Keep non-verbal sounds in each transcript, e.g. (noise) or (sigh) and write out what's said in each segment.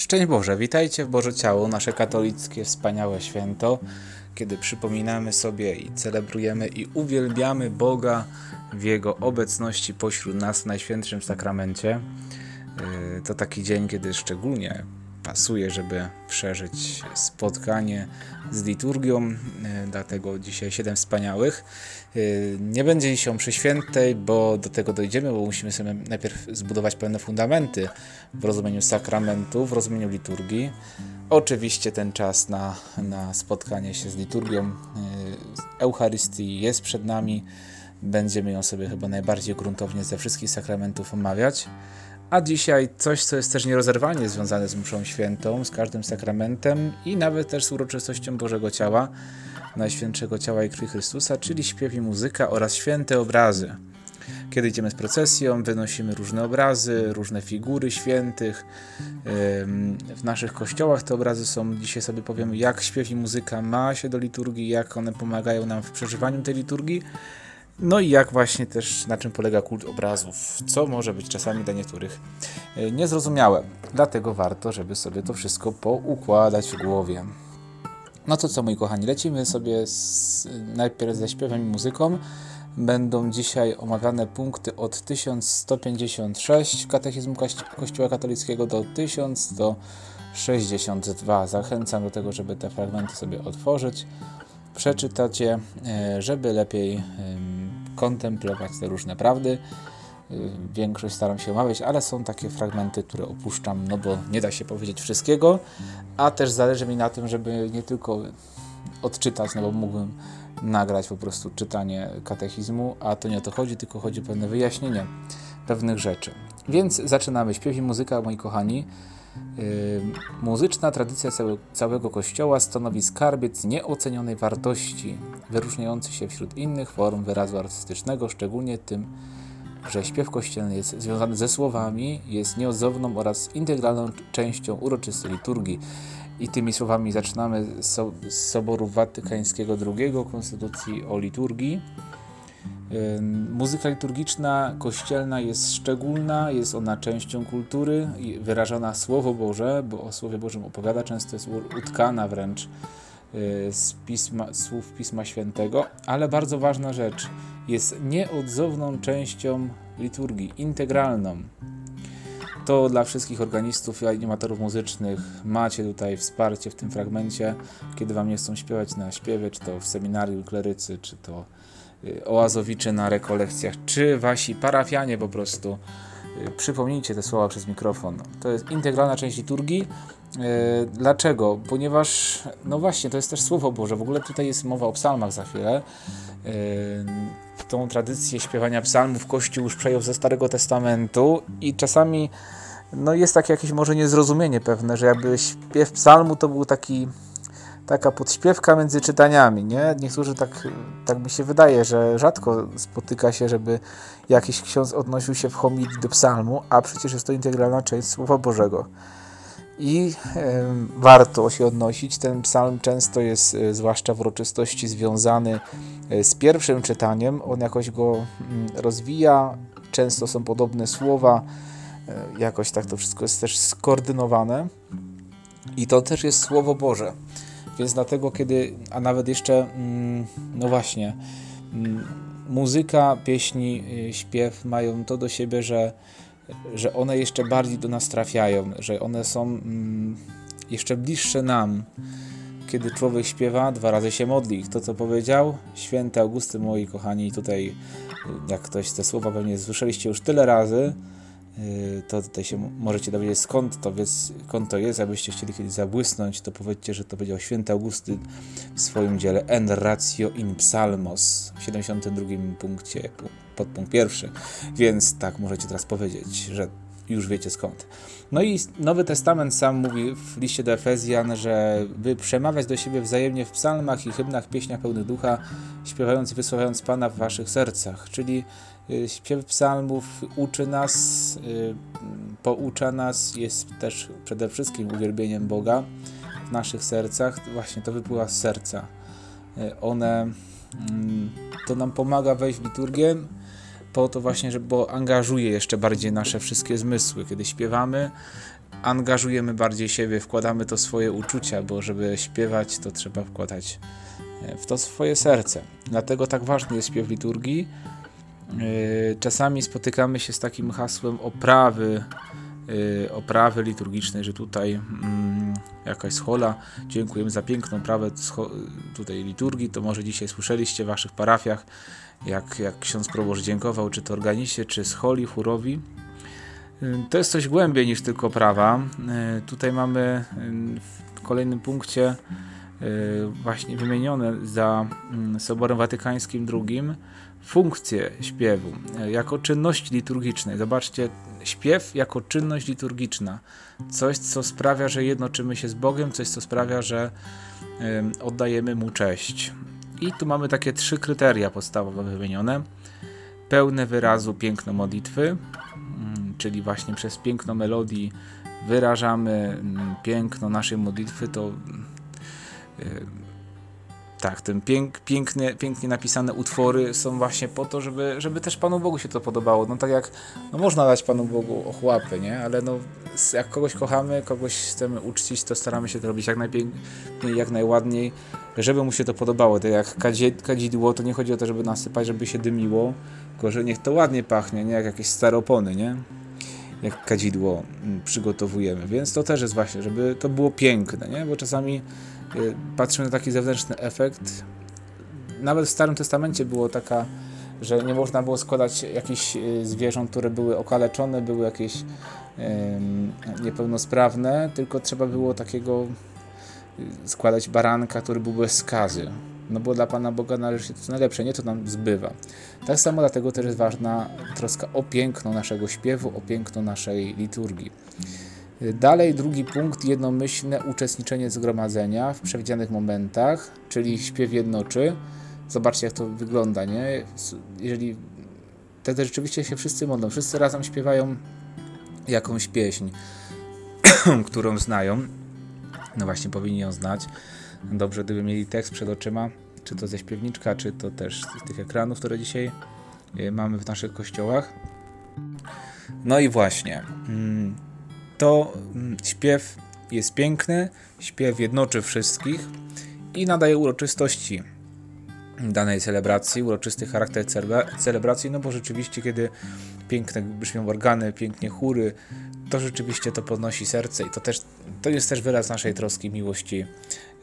Szczęść Boże, witajcie w Boże Ciało, nasze katolickie wspaniałe święto, kiedy przypominamy sobie i celebrujemy i uwielbiamy Boga w Jego obecności pośród nas w Najświętszym Sakramencie. Yy, to taki dzień, kiedy szczególnie pasuje, żeby przeżyć spotkanie z liturgią, yy, dlatego dzisiaj siedem wspaniałych. Yy, nie będzie dzisiaj przy świętej, bo do tego dojdziemy, bo musimy sobie najpierw zbudować pewne fundamenty w rozumieniu sakramentu, w rozumieniu liturgii. Oczywiście ten czas na, na spotkanie się z liturgią Eucharystii jest przed nami. Będziemy ją sobie chyba najbardziej gruntownie ze wszystkich sakramentów omawiać. A dzisiaj coś, co jest też nierozerwalnie związane z mszą świętą, z każdym sakramentem i nawet też z uroczystością Bożego Ciała, Najświętszego Ciała i Krwi Chrystusa, czyli śpiew i muzyka oraz święte obrazy. Kiedy idziemy z procesją, wynosimy różne obrazy, różne figury świętych. W naszych kościołach te obrazy są, dzisiaj sobie powiem, jak śpiew i muzyka ma się do liturgii, jak one pomagają nam w przeżywaniu tej liturgii. No i jak właśnie też na czym polega kult obrazów, co może być czasami dla niektórych e, niezrozumiałe. Dlatego warto, żeby sobie to wszystko poukładać w głowie. No to co, moi kochani, lecimy sobie z, najpierw ze śpiewem i muzyką. Będą dzisiaj omawiane punkty od 1156 Katechizmu Kościoła Katolickiego do 1162. Zachęcam do tego, żeby te fragmenty sobie otworzyć, przeczytać je, e, żeby lepiej kontemplować te różne prawdy. Y, większość staram się omawiać, ale są takie fragmenty, które opuszczam, no bo nie da się powiedzieć wszystkiego, a też zależy mi na tym, żeby nie tylko odczytać, no bo mógłbym nagrać po prostu czytanie katechizmu, a to nie o to chodzi, tylko chodzi o pewne wyjaśnienie pewnych rzeczy. Więc zaczynamy. Śpiew i muzyka, moi kochani. Yy, muzyczna tradycja całego kościoła stanowi skarbiec nieocenionej wartości, wyróżniający się wśród innych form wyrazu artystycznego, szczególnie tym, że śpiew kościelny jest związany ze słowami, jest nieodzowną oraz integralną częścią uroczystej liturgii. I tymi słowami zaczynamy z Soboru Watykańskiego II, Konstytucji o liturgii. Muzyka liturgiczna kościelna jest szczególna, jest ona częścią kultury, wyrażona Słowo Boże, bo o Słowie Bożym opowiada, często jest utkana wręcz y, z pisma, słów Pisma Świętego, ale bardzo ważna rzecz, jest nieodzowną częścią liturgii, integralną. To dla wszystkich organistów i animatorów muzycznych macie tutaj wsparcie w tym fragmencie, kiedy wam nie chcą śpiewać na śpiewie, czy to w seminarium klerycy, czy to oazowicze na rekolekcjach, czy wasi parafianie po prostu. Y, przypomnijcie te słowa przez mikrofon. To jest integralna część liturgii. Y, dlaczego? Ponieważ, no właśnie, to jest też Słowo Boże. W ogóle tutaj jest mowa o psalmach za chwilę. Tą tradycję śpiewania psalmów Kościół już przejął ze Starego Testamentu i czasami no jest takie jakieś może niezrozumienie pewne, że jakby śpiew psalmu to był taki taka podśpiewka między czytaniami, nie? Niektórzy tak, tak mi się wydaje, że rzadko spotyka się, żeby jakiś ksiądz odnosił się w homilii do psalmu, a przecież jest to integralna część Słowa Bożego. I e, warto się odnosić. Ten psalm często jest, e, zwłaszcza w uroczystości, związany e, z pierwszym czytaniem. On jakoś go mm, rozwija. Często są podobne słowa. E, jakoś tak to wszystko jest też skoordynowane. I to też jest Słowo Boże. Więc dlatego, kiedy, a nawet jeszcze, mm, no właśnie, mm, muzyka, pieśni, y, śpiew mają to do siebie, że, że one jeszcze bardziej do nas trafiają, że one są mm, jeszcze bliższe nam. Kiedy człowiek śpiewa, dwa razy się modli. To, co powiedział święty Augusty, moi kochani, tutaj, y, jak ktoś te słowa pewnie słyszeliście już tyle razy, to tutaj się możecie dowiedzieć skąd to, skąd to jest. Abyście chcieli kiedyś zabłysnąć, to powiedzcie, że to powiedział święty Augustyn w swoim dziele En ratio in psalmos w 72 punkcie, podpunkt pierwszy. Więc tak możecie teraz powiedzieć, że już wiecie skąd. No i Nowy Testament sam mówi w liście do Efezjan, że by przemawiać do siebie wzajemnie w psalmach i hymnach, pieśniach pełnych ducha, śpiewając i wysławiając Pana w waszych sercach. Czyli y, śpiew psalmów uczy nas, y, poucza nas, jest też przede wszystkim uwielbieniem Boga w naszych sercach. Właśnie to wypływa z serca. Y, one, mm, to nam pomaga wejść w liturgię, po to właśnie, żeby bo angażuje jeszcze bardziej nasze wszystkie zmysły. Kiedy śpiewamy, angażujemy bardziej siebie, wkładamy to swoje uczucia, bo żeby śpiewać, to trzeba wkładać e, w to swoje serce. Dlatego tak ważny jest śpiew liturgii. E, czasami spotykamy się z takim hasłem oprawy, e, oprawy liturgicznej, że tutaj mm, jakaś schola, dziękujemy za piękną prawę tutaj liturgii, to może dzisiaj słyszeliście w waszych parafiach, jak, jak ksiądz proboszcz dziękował, czy to organiście, czy scholi, chórowi. To jest coś głębiej niż tylko prawa. E, tutaj mamy e, w kolejnym punkcie e, właśnie wymienione za mm, Soborem Watykańskim II funkcję śpiewu jako czynności liturgicznej. Zobaczcie, śpiew jako czynność liturgiczna. Coś, co sprawia, że jednoczymy się z Bogiem, coś, co sprawia, że oddajemy Mu cześć. I tu mamy takie trzy kryteria podstawowe wymienione. Pełne wyrazu piękno modlitwy, czyli właśnie przez piękno melodii wyrażamy mm, piękno naszej modlitwy, to tak, ten pięk, pięknie, pięknie napisane utwory są właśnie po to, żeby, żeby też Panu Bogu się to podobało. No tak jak, no można dać Panu Bogu ochłapy, nie? Ale no jak kogoś kochamy, kogoś chcemy uczcić, to staramy się to robić jak najpiękniej, jak najładniej, żeby mu się to podobało. Tak jak kadzidło, to nie chodzi o to, żeby nasypać, żeby się dymiło, tylko że niech to ładnie pachnie, nie? Jak jakieś staropony, nie? jak kadzidło mm, przygotowujemy. Więc to też jest właśnie, żeby to było piękne, nie? bo czasami patrzymy na taki zewnętrzny efekt. Nawet w Starym Testamencie było taka, że nie można było składać jakichś y, zwierząt, które były okaleczone, były jakieś niepełnosprawne, tylko trzeba było takiego y, składać baranka, który był bez skazy no bo dla Pana Boga należy się to najlepsze, nie to nam zbywa. Tak samo dlatego też jest ważna troska o piękno naszego śpiewu, o piękno naszej liturgii. Dalej drugi punkt, jednomyślne uczestniczenie zgromadzenia w przewidzianych momentach, czyli śpiew jednoczy. Zobaczcie jak to wygląda, nie? Jeżeli wtedy rzeczywiście się wszyscy modlą, wszyscy razem śpiewają jakąś pieśń, (clears throat) którą znają, no właśnie powinni ją znać, dobrze, gdyby mieli tekst przed oczyma, czy to ze śpiewniczka, czy to też z tych ekranów, które dzisiaj e, mamy w naszych kościołach. No i właśnie, mm, to mm, śpiew jest piękny, śpiew jednoczy wszystkich i nadaje uroczystości danej celebracji, uroczysty charakter celebracji, no bo rzeczywiście, kiedy piękne brzmią organy, pięknie chóry, to rzeczywiście to podnosi serce i to też to jest też wyraz naszej troski, miłości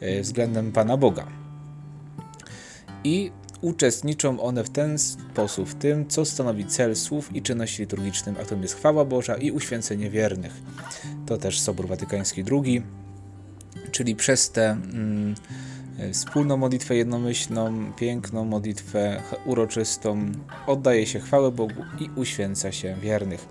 e, względem Pana Boga. I uczestniczą one w ten sposób w tym, co stanowi cel słów i czynności liturgicznym, a tym jest chwała Boża i uświęcenie wiernych. To też Sobór Watykański II, czyli przez tę mm, wspólną modlitwę jednomyślną, piękną modlitwę uroczystą oddaje się chwałę Bogu i uświęca się wiernych.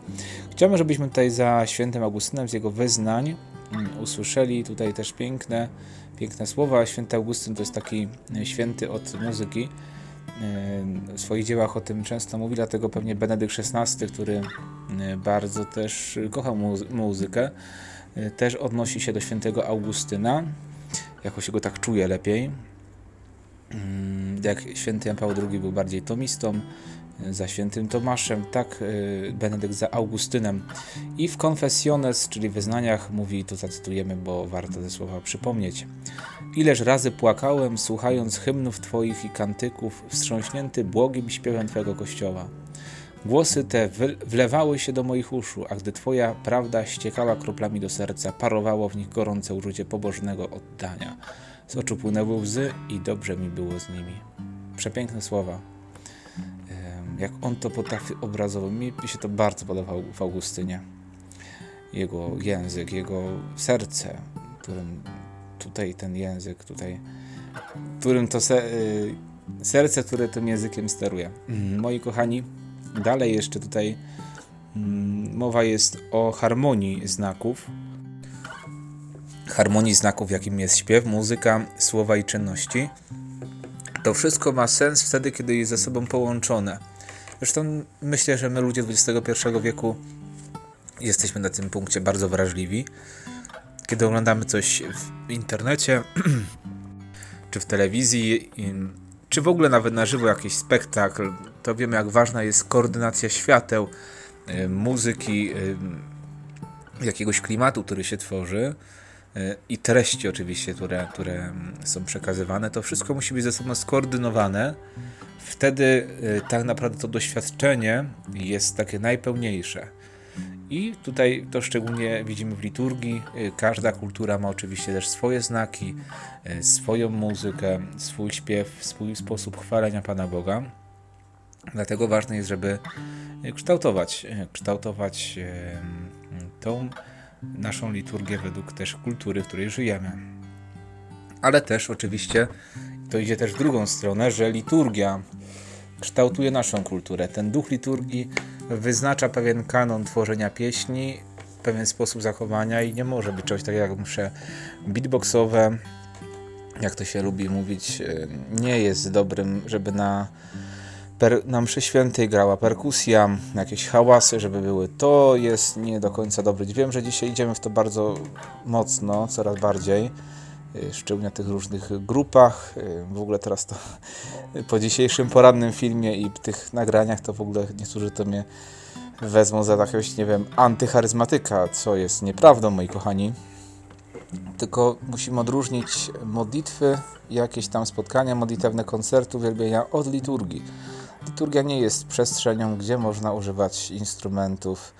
Chciałbym, żebyśmy tutaj za świętym Augustynem z jego wyznań mm, usłyszeli tutaj też piękne, piękne słowa. Święty Augustyn to jest taki e, święty od muzyki. E, w swoich dziełach o tym często mówi, dlatego pewnie Benedykt XVI, który e, bardzo też kocha muzykę, też odnosi się do świętego Augustyna. Jakoś go tak czuje lepiej. Mm, jak święty Jan Paweł II był bardziej tomistą, za świętym Tomaszem, tak y, Benedykt za Augustynem. I w Confessiones, czyli wyznaniach, mówi, tu zacytujemy, bo warto te słowa przypomnieć. Ileż razy płakałem, słuchając hymnów Twoich i kantyków, wstrząśnięty błogim śpiewem Twojego Kościoła. Głosy te wlewały się do moich uszu, a gdy Twoja prawda ściekała kroplami do serca, parowało w nich gorące uczucie pobożnego oddania. Z oczu płynęły łzy i dobrze mi było z nimi. Przepiękne słowa, jak on to potrafi obrazowo. Mi się to bardzo podobało w Augustynie. Jego język, jego serce, którym tutaj ten język, tutaj, którym to se, y, serce, które tym językiem steruje. Mhm. Moi kochani, dalej jeszcze tutaj mm, mowa jest o harmonii znaków. Harmonii znaków, jakim jest śpiew, muzyka, słowa i czynności. To wszystko ma sens wtedy, kiedy jest ze sobą połączone. Zresztą myślę, że my ludzie XXI wieku jesteśmy na tym punkcie bardzo wrażliwi. Kiedy oglądamy coś w internecie, (clears throat) czy w telewizji, czy w ogóle nawet na żywo jakiś spektakl, to wiemy jak ważna jest koordynacja świateł, y, muzyki, y, jakiegoś klimatu, który się tworzy i treści oczywiście, które, które są przekazywane, to wszystko musi być ze sobą skoordynowane. Wtedy tak naprawdę to doświadczenie jest takie najpełniejsze. I tutaj to szczególnie widzimy w liturgii. Każda kultura ma oczywiście też swoje znaki, swoją muzykę, swój śpiew, swój sposób chwalenia Pana Boga. Dlatego ważne jest, żeby kształtować, kształtować tą naszą liturgię według też kultury, w której żyjemy. Ale też oczywiście to idzie też w drugą stronę, że liturgia kształtuje naszą kulturę. Ten duch liturgii wyznacza pewien kanon tworzenia pieśni, pewien sposób zachowania i nie może być czegoś takiego jak msze beatboxowe, jak to się lubi mówić, e, nie jest dobrym, żeby na, per, na mszy świętej grała perkusja, jakieś hałasy, żeby były. To jest nie do końca dobry. Wiem, że dzisiaj idziemy w to bardzo mocno, coraz bardziej Y, szczególnie na tych różnych grupach. Y, w ogóle teraz to po dzisiejszym porannym filmie i tych nagraniach to w ogóle niektórzy to mnie wezmą za jakiegoś, nie wiem, antycharyzmatyka, co jest nieprawdą, moi kochani. Tylko musimy odróżnić modlitwy, jakieś tam spotkania modlitewne, koncerty, uwielbienia od liturgii. Liturgia nie jest przestrzenią, gdzie można używać instrumentów,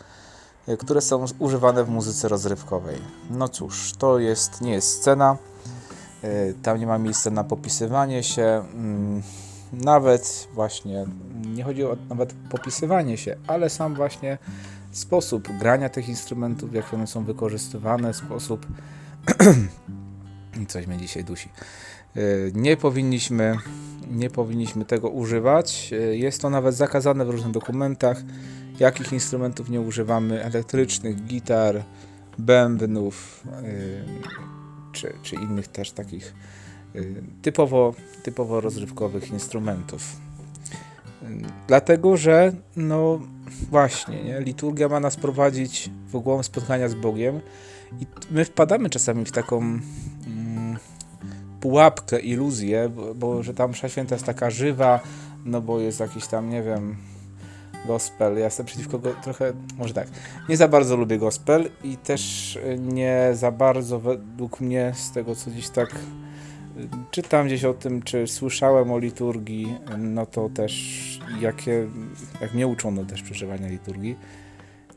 y, które są używane w muzyce rozrywkowej. No cóż, to jest, nie jest scena, tam nie ma miejsca na popisywanie się. Mm, nawet właśnie, nie chodzi o nawet popisywanie się, ale sam właśnie sposób grania tych instrumentów, jak one są wykorzystywane, sposób. (clears throat) Coś mnie dzisiaj dusi. E, nie powinniśmy, nie powinniśmy tego używać. E, jest to nawet zakazane w różnych dokumentach. Jakich instrumentów nie używamy? Elektrycznych, gitar, bębnów, czy, czy innych też takich y, typowo, typowo rozrywkowych instrumentów. Dlatego, że no właśnie, nie? liturgia ma nas prowadzić w głąb spotkania z Bogiem i my wpadamy czasami w taką mm, pułapkę, iluzję, bo, bo że tam msza święta jest taka żywa, no bo jest jakiś tam, nie wiem, gospel. Ja jestem przeciwko go trochę, może tak, nie za bardzo lubię gospel i też nie za bardzo według mnie z tego, co gdzieś tak y, czytam gdzieś o tym, czy słyszałem o liturgii, no to też jakie, jak mnie uczono też przeżywania liturgii.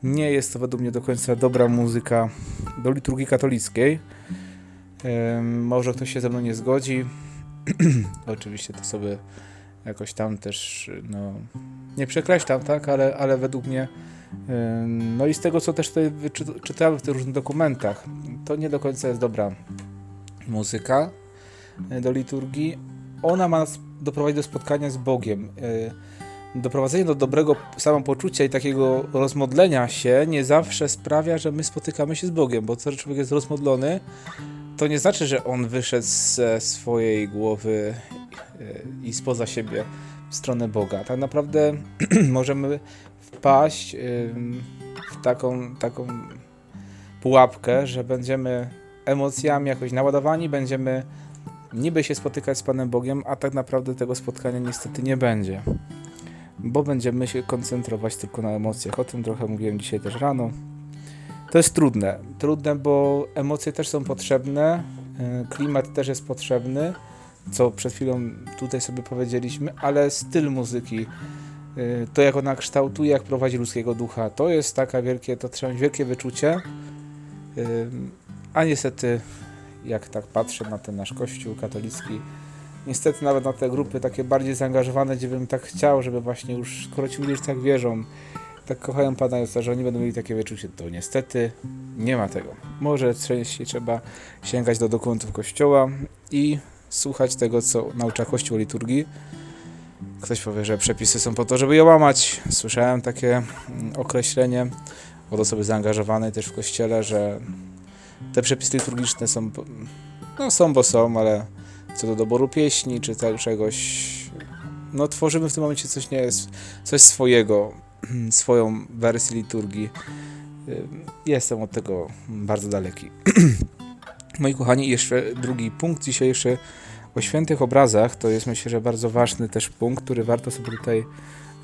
Nie jest to według mnie do końca dobra muzyka do liturgii katolickiej. Może ktoś się ze mną nie zgodzi. (clears throat) Oczywiście to sobie jakoś tam też, no, nie przekreślam, tak, ale, ale według mnie, no i z tego, co też tutaj czytałem w tych różnych dokumentach, to nie do końca jest dobra muzyka e, do liturgii. Ona ma nas doprowadzić do spotkania z Bogiem. E, doprowadzenie do dobrego samopoczucia i takiego rozmodlenia się nie zawsze sprawia, że my spotykamy się z Bogiem, bo co, że człowiek jest rozmodlony, to nie znaczy, że on wyszedł ze swojej głowy i spoza siebie w stronę Boga. Tak naprawdę (clears throat) możemy wpaść w taką, taką pułapkę, że będziemy emocjami jakoś naładowani, będziemy niby się spotykać z Panem Bogiem, a tak naprawdę tego spotkania niestety nie będzie. Bo będziemy się koncentrować tylko na emocjach. O tym trochę mówiłem dzisiaj też rano. To jest trudne. Trudne, bo emocje też są potrzebne, y, klimat też jest potrzebny, co przed chwilą tutaj sobie powiedzieliśmy, ale styl muzyki, y, to jak ona kształtuje, jak prowadzi ludzkiego ducha, to jest taka wielkie, to trzeba mieć wielkie wyczucie, y, a niestety jak tak patrzę na ten nasz kościół katolicki, niestety nawet na te grupy takie bardziej zaangażowane, gdzie bym tak chciał, żeby właśnie już, skoro ci ludzie tak wierzą, tak kochają Pana Jezusa, że oni będą mieli takie wyczucie, to niestety nie ma tego. Może częściej trzeba sięgać do dokumentów Kościoła i słuchać tego, co naucza Kościół liturgii. Ktoś powie, że przepisy są po to, żeby je łamać. Słyszałem takie mm, określenie od osoby zaangażowanej też w Kościele, że te przepisy liturgiczne są, no są, bo są, ale co do doboru pieśni, czy tak czegoś, no tworzymy w tym momencie coś, nie jest, coś swojego, swoją wersję liturgii. Jestem od tego bardzo daleki. (clears throat) Moi kochani, jeszcze drugi punkt dzisiejszy o świętych obrazach. To jest myślę, że bardzo ważny też punkt, który warto sobie tutaj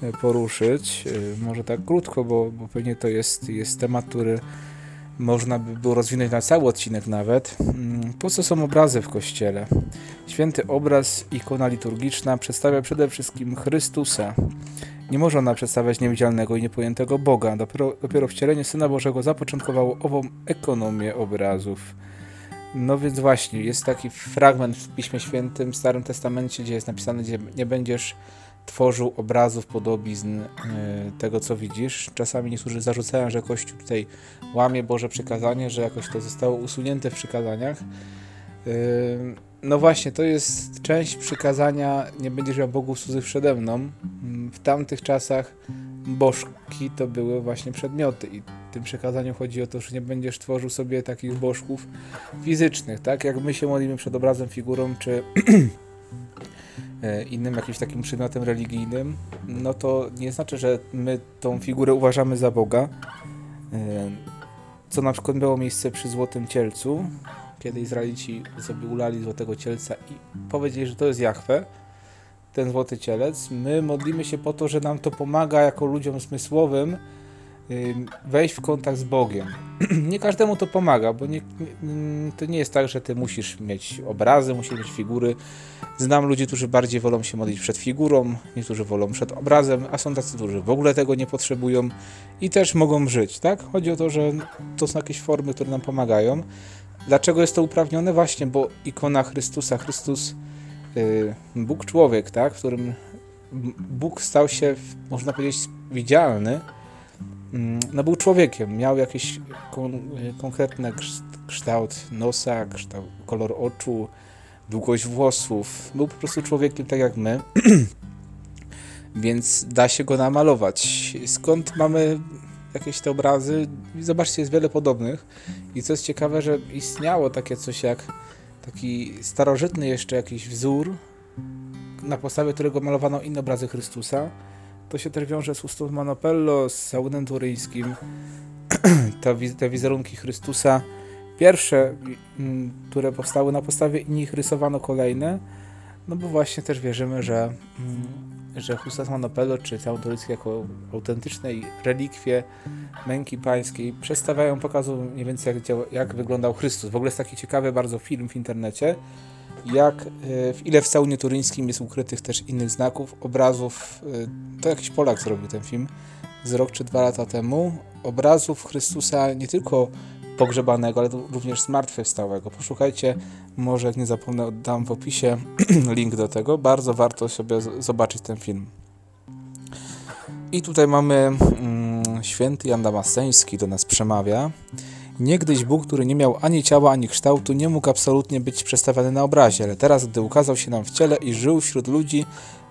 e, poruszyć. E, może tak krótko, bo, bo pewnie to jest, jest temat, który można by było rozwinąć na cały odcinek nawet. Mm, po co są obrazy w kościele? Święty obraz, ikona liturgiczna przedstawia przede wszystkim Chrystusa. Nie może ona przedstawiać niewidzialnego i niepojętego Boga. Dopiero, dopiero wcielenie Syna Bożego zapoczątkowało ową ekonomię obrazów. No więc właśnie, jest taki fragment w Piśmie Świętym, w Starym Testamencie, gdzie jest napisane, gdzie nie będziesz tworzył obrazów, podobizn e, tego, co widzisz. Czasami niektórzy zarzucają, że Kościół tutaj łamie Boże przykazanie, że jakoś to zostało usunięte w przykazaniach. E, no właśnie, to jest część przykazania nie będziesz miał bogów cudzych przede mną. Mm, w tamtych czasach bożki to były właśnie przedmioty i w tym przekazaniu chodzi o to, że nie będziesz tworzył sobie takich bożków fizycznych, tak? Jak my się modlimy przed obrazem, figurą czy (clears throat) e, innym jakimś takim przedmiotem religijnym, no to nie znaczy, że my tą figurę uważamy za Boga, e, co na przykład miało miejsce przy Złotym Cielcu, kiedy Izraelici sobie ulali Złotego Cielca i powiedzieli, że to jest Jahwe, ten Złoty Cielec. My modlimy się po to, że nam to pomaga jako ludziom zmysłowym wejść w kontakt z Bogiem. (clears throat) nie każdemu to pomaga, bo nie, to nie jest tak, że ty musisz mieć obrazy, musisz mieć figury. Znam ludzi, którzy bardziej wolą się modlić przed figurą, niektórzy wolą przed obrazem, a są tacy, którzy w ogóle tego nie potrzebują i też mogą żyć, tak? Chodzi o to, że to są jakieś formy, które nam pomagają. Dlaczego jest to uprawnione? Właśnie, bo ikona Chrystusa, Chrystus, Bóg człowiek, tak? W którym Bóg stał się, można powiedzieć, widzialny, Mm, no był człowiekiem, miał jakiś kon konkretny kształt nosa, kształt, kolor oczu, długość włosów. Był po prostu człowiekiem tak jak my, (clears throat) więc da się go namalować. Skąd mamy jakieś te obrazy? Zobaczcie, jest wiele podobnych. I co jest ciekawe, że istniało takie coś jak taki starożytny jeszcze jakiś wzór, na podstawie którego malowano inne obrazy Chrystusa to się też wiąże z Ustum Manopello, z Saunem Turyńskim. (clears throat) te, te wizerunki Chrystusa, pierwsze, mm, które powstały na podstawie nich rysowano kolejne, no bo właśnie też wierzymy, że, mm, że Hustas Manopello czy Turyński jako autentyczne relikwie męki pańskiej przedstawiają, pokazują mniej więcej jak, jak wyglądał Chrystus. W ogóle jest taki ciekawy bardzo film w internecie, jak e, w ile w saunie turyńskim jest ukrytych też innych znaków, obrazów, e, to jakiś Polak zrobił ten film z rok czy dwa lata temu, obrazów Chrystusa nie tylko pogrzebanego, ale również zmartwychwstałego. Poszukajcie, może jak nie zapomnę, oddam w opisie (clears throat) link do tego. Bardzo warto sobie zobaczyć ten film. I tutaj mamy mm, święty Jan Damasceński do nas przemawia. Niegdyś Bóg, który nie miał ani ciała, ani kształtu, nie mógł absolutnie być przedstawiany na obrazie, ale teraz, gdy ukazał się nam w ciele i żył wśród ludzi,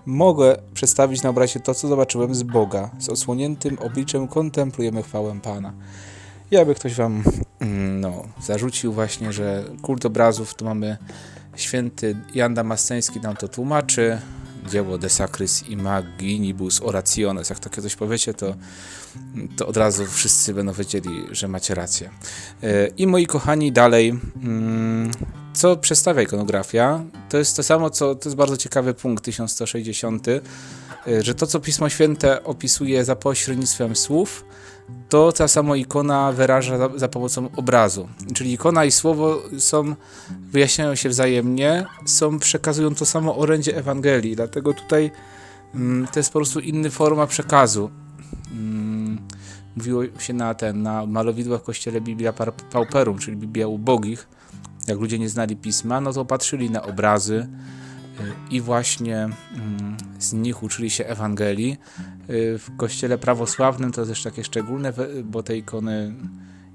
mogę przedstawić na obrazie to, co zobaczyłem z Boga. Z osłoniętym obliczem kontemplujemy chwałę Pana. I aby ktoś wam mm, no, zarzucił właśnie, że kult obrazów, to mamy święty Jan Damasceński nam to tłumaczy, dzieło De Sacris Imaginibus Orationes. Jak takie coś powiecie, to, to od razu wszyscy będą wiedzieli, że macie rację. E, I moi kochani, dalej, mm, co przedstawia ikonografia? To jest to samo, co to jest bardzo ciekawy punkt 1160, e, że to, co Pismo Święte opisuje za pośrednictwem słów, to ta sama ikona wyraża za, za, pomocą obrazu. Czyli ikona i słowo są, wyjaśniają się wzajemnie, są, przekazują to samo orędzie Ewangelii, dlatego tutaj mm, to jest po prostu inna forma przekazu. Mm, mówiło się na ten, na malowidłach w kościele Biblia Pauperum, czyli Biblia ubogich. Jak ludzie nie znali pisma, no to patrzyli na obrazy, Y, i właśnie mm, z nich uczyli się Ewangelii. Y, w kościele prawosławnym to też takie szczególne, bo te ikony,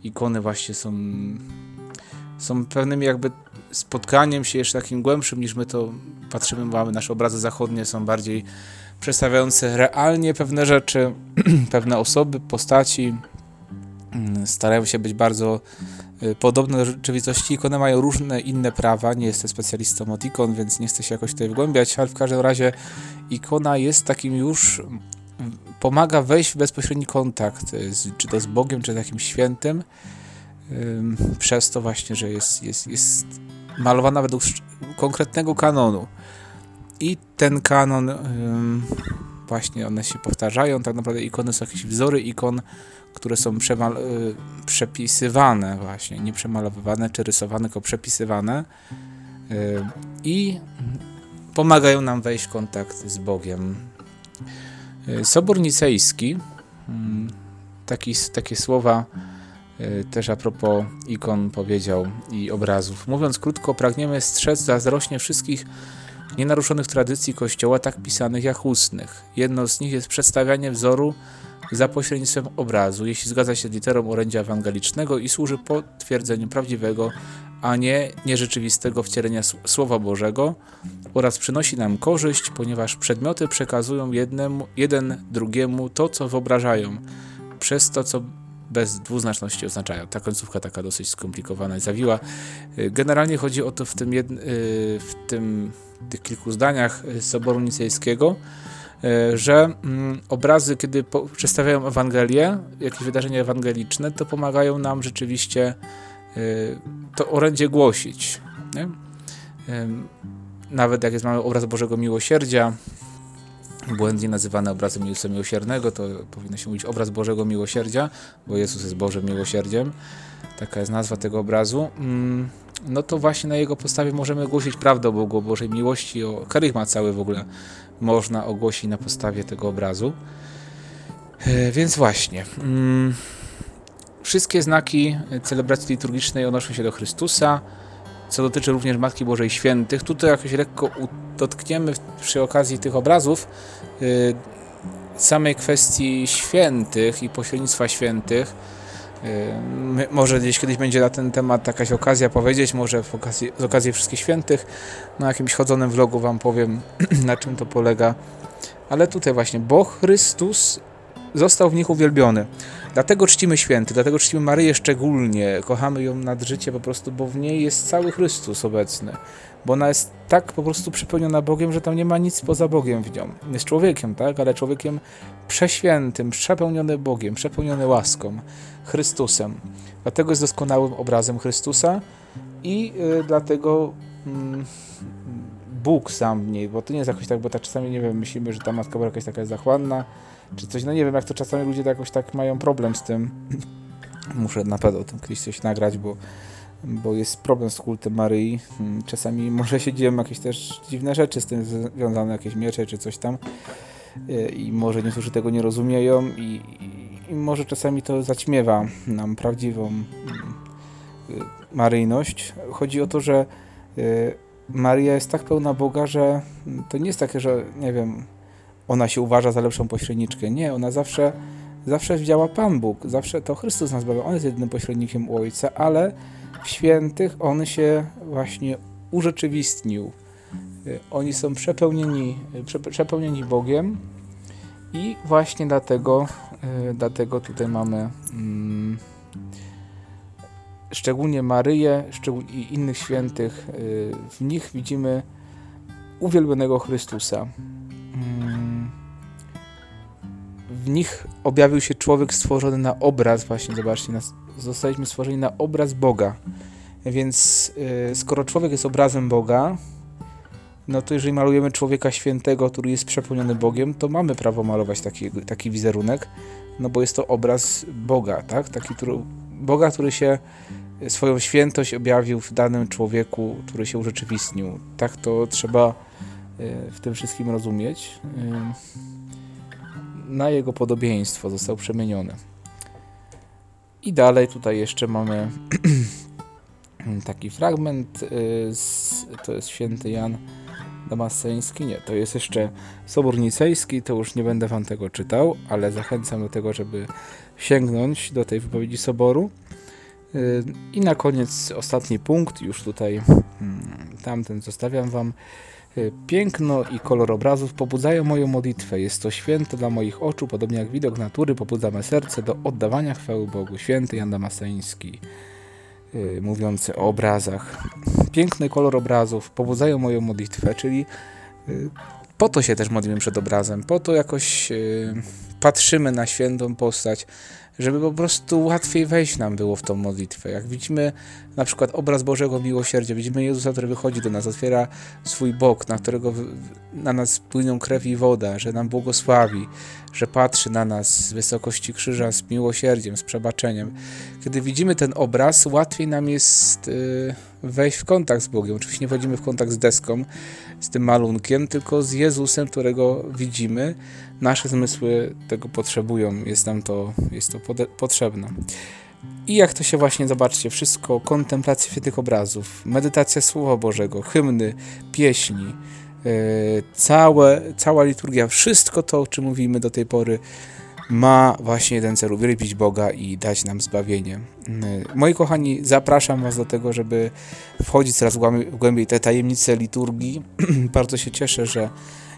ikony właśnie są, są pewnym jakby spotkaniem się jeszcze takim głębszym niż my to patrzymy, mamy nasze obrazy zachodnie są bardziej przedstawiające realnie pewne rzeczy, (clears throat) pewne osoby, postaci, mm, starają się być bardzo Y, podobne do rzeczywistości. Ikony mają różne inne prawa. Nie jestem specjalistą od ikon, więc nie chcę się jakoś tutaj wgłębiać, ale w każdym razie ikona jest takim już pomaga wejść w bezpośredni kontakt, z, czy to z Bogiem, czy z jakimś świętym, przez to właśnie, że jest, jest, jest malowana według konkretnego kanonu. I ten kanon właśnie one się powtarzają. Tak naprawdę ikony są jakieś wzory ikon, które są y, przepisywane właśnie, nie przemalowywane czy rysowane, tylko przepisywane i pomagają nam wejść w kontakt z Bogiem. Y, Sobór Nicejski, mm, taki, takie słowa też a propos ikon powiedział i obrazów. Mówiąc krótko, pragniemy strzec zazdrośnie wszystkich nienaruszonych tradycji Kościoła, tak pisanych jak ustnych. Jedno z nich jest przedstawianie wzoru za pośrednictwem obrazu, jeśli zgadza się z literą orędzia ewangelicznego i służy potwierdzeniu prawdziwego, a nie nierzeczywistego wcielenia Słowa Bożego oraz przynosi nam korzyść, ponieważ przedmioty przekazują jednemu, jeden drugiemu to, co wyobrażają, przez to, co bez dwuznaczności oznaczają. Ta końcówka taka dosyć skomplikowana i zawiła. Generalnie chodzi o to w tym, jedn, w tym tych kilku zdaniach Soboru Nicejskiego, że mm, obrazy, kiedy przedstawiają Ewangelię, jakieś wydarzenia ewangeliczne, to pomagają nam rzeczywiście e, to orędzie głosić. Nie? Nawet jak jest mamy obraz Bożego Miłosierdzia, błędnie nazywany obrazem Jezusa Miłosiernego, to powinno się mówić obraz Bożego Miłosierdzia, bo Jezus jest Bożym Miłosierdziem. Taka jest nazwa tego obrazu. Mm, no to właśnie na jego podstawie możemy głosić prawdę o Bogu, o Bożej miłości, o karygmat cały w ogóle można ogłosić na podstawie tego obrazu. E, więc właśnie. Mm, wszystkie znaki celebracji liturgicznej odnoszą się do Chrystusa, co dotyczy również Matki Bożej Świętych. Tutaj jakoś lekko dotkniemy przy okazji tych obrazów e, samej kwestii świętych i pośrednictwa świętych może gdzieś kiedyś będzie na ten temat jakaś okazja powiedzieć, może w okazji, z okazji Wszystkich Świętych, na jakimś chodzonym vlogu Wam powiem, (clears throat) na czym to polega. Ale tutaj właśnie, bo Chrystus został w nich uwielbiony. Dlatego czcimy święty, dlatego czcimy Maryję szczególnie, kochamy ją nad życie po prostu, bo w niej jest cały Chrystus obecny. Bo ona jest tak po prostu przepełniona Bogiem, że tam nie ma nic poza Bogiem w nią. Jest człowiekiem, tak, ale człowiekiem przeświętym, przepełniony Bogiem, przepełniony łaską, Chrystusem. Dlatego jest doskonałym obrazem Chrystusa i y, dlatego y, Bóg sam w niej, bo to nie jest jakoś tak, bo tak czasami, nie wiem, myślimy, że ta Matka była jakaś taka zachłanna, czy coś, no nie wiem, jak to czasami ludzie tak jakoś tak mają problem z tym. (clears throat) Muszę na pewno o tym kiedyś coś nagrać, bo, bo jest problem z kultem Maryi. Hmm, czasami może się dzieją jakieś też dziwne rzeczy z tym związane, jakieś miecze czy coś tam e, i może niektórzy tego nie rozumieją i, i, i może czasami to zaćmiewa nam prawdziwą mm, e, maryjność. Chodzi o to, że e, Maria jest tak pełna Boga, że to nie jest takie, że nie wiem, ona się uważa za lepszą pośredniczkę. Nie, ona zawsze, zawsze działa Pan Bóg, zawsze to Chrystus nas bawi. On jest jedynym pośrednikiem u Ojca, ale w świętych On się właśnie urzeczywistnił. Y, oni są przepełnieni, przepełnieni Bogiem i właśnie dlatego, y, dlatego tutaj mamy mm, szczególnie Maryję i innych świętych, y, w nich widzimy uwielbionego Chrystusa. Mm. w nich objawił się człowiek stworzony na obraz, właśnie zobaczcie, zostaliśmy stworzeni na obraz Boga. Więc yy, skoro człowiek jest obrazem Boga, no to jeżeli malujemy człowieka świętego, który jest przepełniony Bogiem, to mamy prawo malować taki, taki wizerunek, no bo jest to obraz Boga, tak? Taki który, Boga, który się swoją świętość objawił w danym człowieku, który się urzeczywistnił. Tak to trzeba w tym wszystkim rozumieć. Na jego podobieństwo został przemieniony. I dalej tutaj jeszcze mamy (clears throat) taki fragment, y, to jest święty Jan Damasceński, nie, to jest jeszcze Sobór Nicejski, to już nie będę wam tego czytał, ale zachęcam do tego, żeby sięgnąć do tej wypowiedzi Soboru. Y, I na koniec ostatni punkt, już tutaj mm, tamten zostawiam wam. Y, piękno i kolor obrazów pobudzają moją modlitwę. Jest to święto dla moich oczu, podobnie jak widok natury pobudza me serce do oddawania chwały Bogu. Święty Jan Damasceński, mówiący o obrazach. Piękny kolor obrazów pobudzają moją modlitwę, czyli yy, po to się też modlimy przed obrazem, po to jakoś yy, patrzymy na świętą postać, żeby po prostu łatwiej wejść nam było w tą modlitwę. Jak widzimy na przykład obraz Bożego Miłosierdzia, widzimy Jezusa, który wychodzi do nas, otwiera swój bok, na którego na nas płyną krew i woda, że nam błogosławi, że patrzy na nas z wysokości krzyża z miłosierdziem, z przebaczeniem. Kiedy widzimy ten obraz, łatwiej nam jest yy, wejść w kontakt z Bogiem. Oczywiście nie wchodzimy w kontakt z deską, z tym malunkiem, tylko z Jezusem, którego widzimy. Nasze zmysły tego potrzebują, jest nam to, jest to potrzebne. I jak to się właśnie, zobaczcie, wszystko, kontemplacja tych obrazów, medytacja Słowa Bożego, hymny, pieśni, yy, całe, cała liturgia, wszystko to, o czym mówimy do tej pory, ma właśnie jeden cel, uwielbić Boga i dać nam zbawienie. Yy, moi kochani, zapraszam Was do tego, żeby wchodzić coraz głębiej te tajemnice liturgii. (clears throat) Bardzo się cieszę, że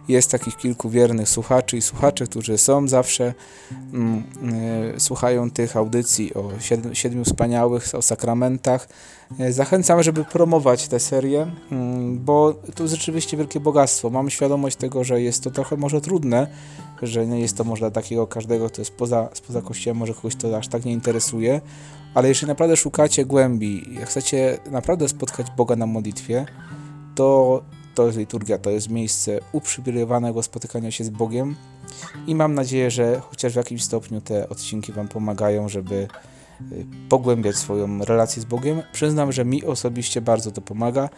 jest takich kilku wiernych słuchaczy i słuchaczy, którzy są zawsze, mm, y, słuchają tych audycji o siedmiu, siedmiu wspaniałych, o sakramentach. Y, zachęcam, żeby promować tę serię, y, bo to rzeczywiście wielkie bogactwo. Mam świadomość tego, że jest to trochę może trudne, że nie jest to może dla takiego każdego, kto jest poza, spoza kościołem, może kogoś to aż tak nie interesuje, ale jeśli naprawdę szukacie głębi, chcecie naprawdę spotkać Boga na modlitwie, to to jest liturgia, to jest miejsce uprzywilejowanego spotykania się z Bogiem i mam nadzieję, że chociaż w jakimś stopniu te odcinki Wam pomagają, żeby y, pogłębiać swoją relację z Bogiem. Przyznam, że mi osobiście bardzo to pomaga,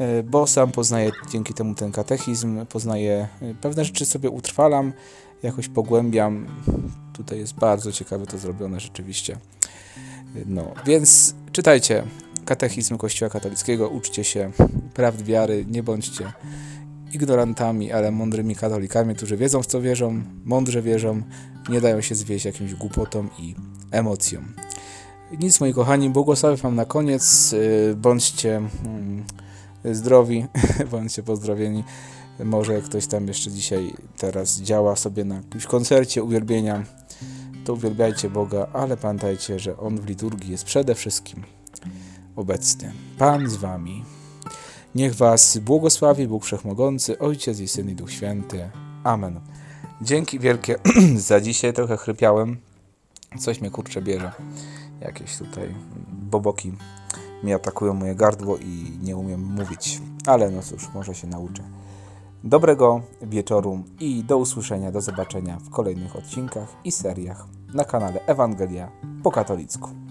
y, bo sam poznaję dzięki temu ten katechizm, poznaję y, pewne rzeczy sobie utrwalam, jakoś pogłębiam. Tutaj jest bardzo ciekawe to zrobione rzeczywiście. No, więc czytajcie katechizm Kościoła katolickiego, uczcie się prawd wiary, nie bądźcie ignorantami, ale mądrymi katolikami, którzy wiedzą w co wierzą, mądrze wierzą, nie dają się zwieść jakimś głupotom i emocjom. Nic moi kochani, błogosławię Wam na koniec, y, bądźcie mm, zdrowi, (laughs) bądźcie pozdrowieni. Może ktoś tam jeszcze dzisiaj teraz działa sobie na jakimś koncercie uwielbienia, to uwielbiajcie Boga, ale pamiętajcie, że On w liturgii jest przede wszystkim obecny. Pan z wami. Niech was błogosławi Bóg Wszechmogący, Ojciec i Syn i Duch Święty. Amen. Dzięki wielkie (clears throat) za dzisiaj. Trochę chrypiałem. Coś mnie kurczę bierze. Jakieś tutaj boboki mi atakują moje gardło i nie umiem mówić. Ale no cóż, może się nauczę. Dobrego wieczoru i do usłyszenia, do zobaczenia w kolejnych odcinkach i seriach na kanale Ewangelia po katolicku.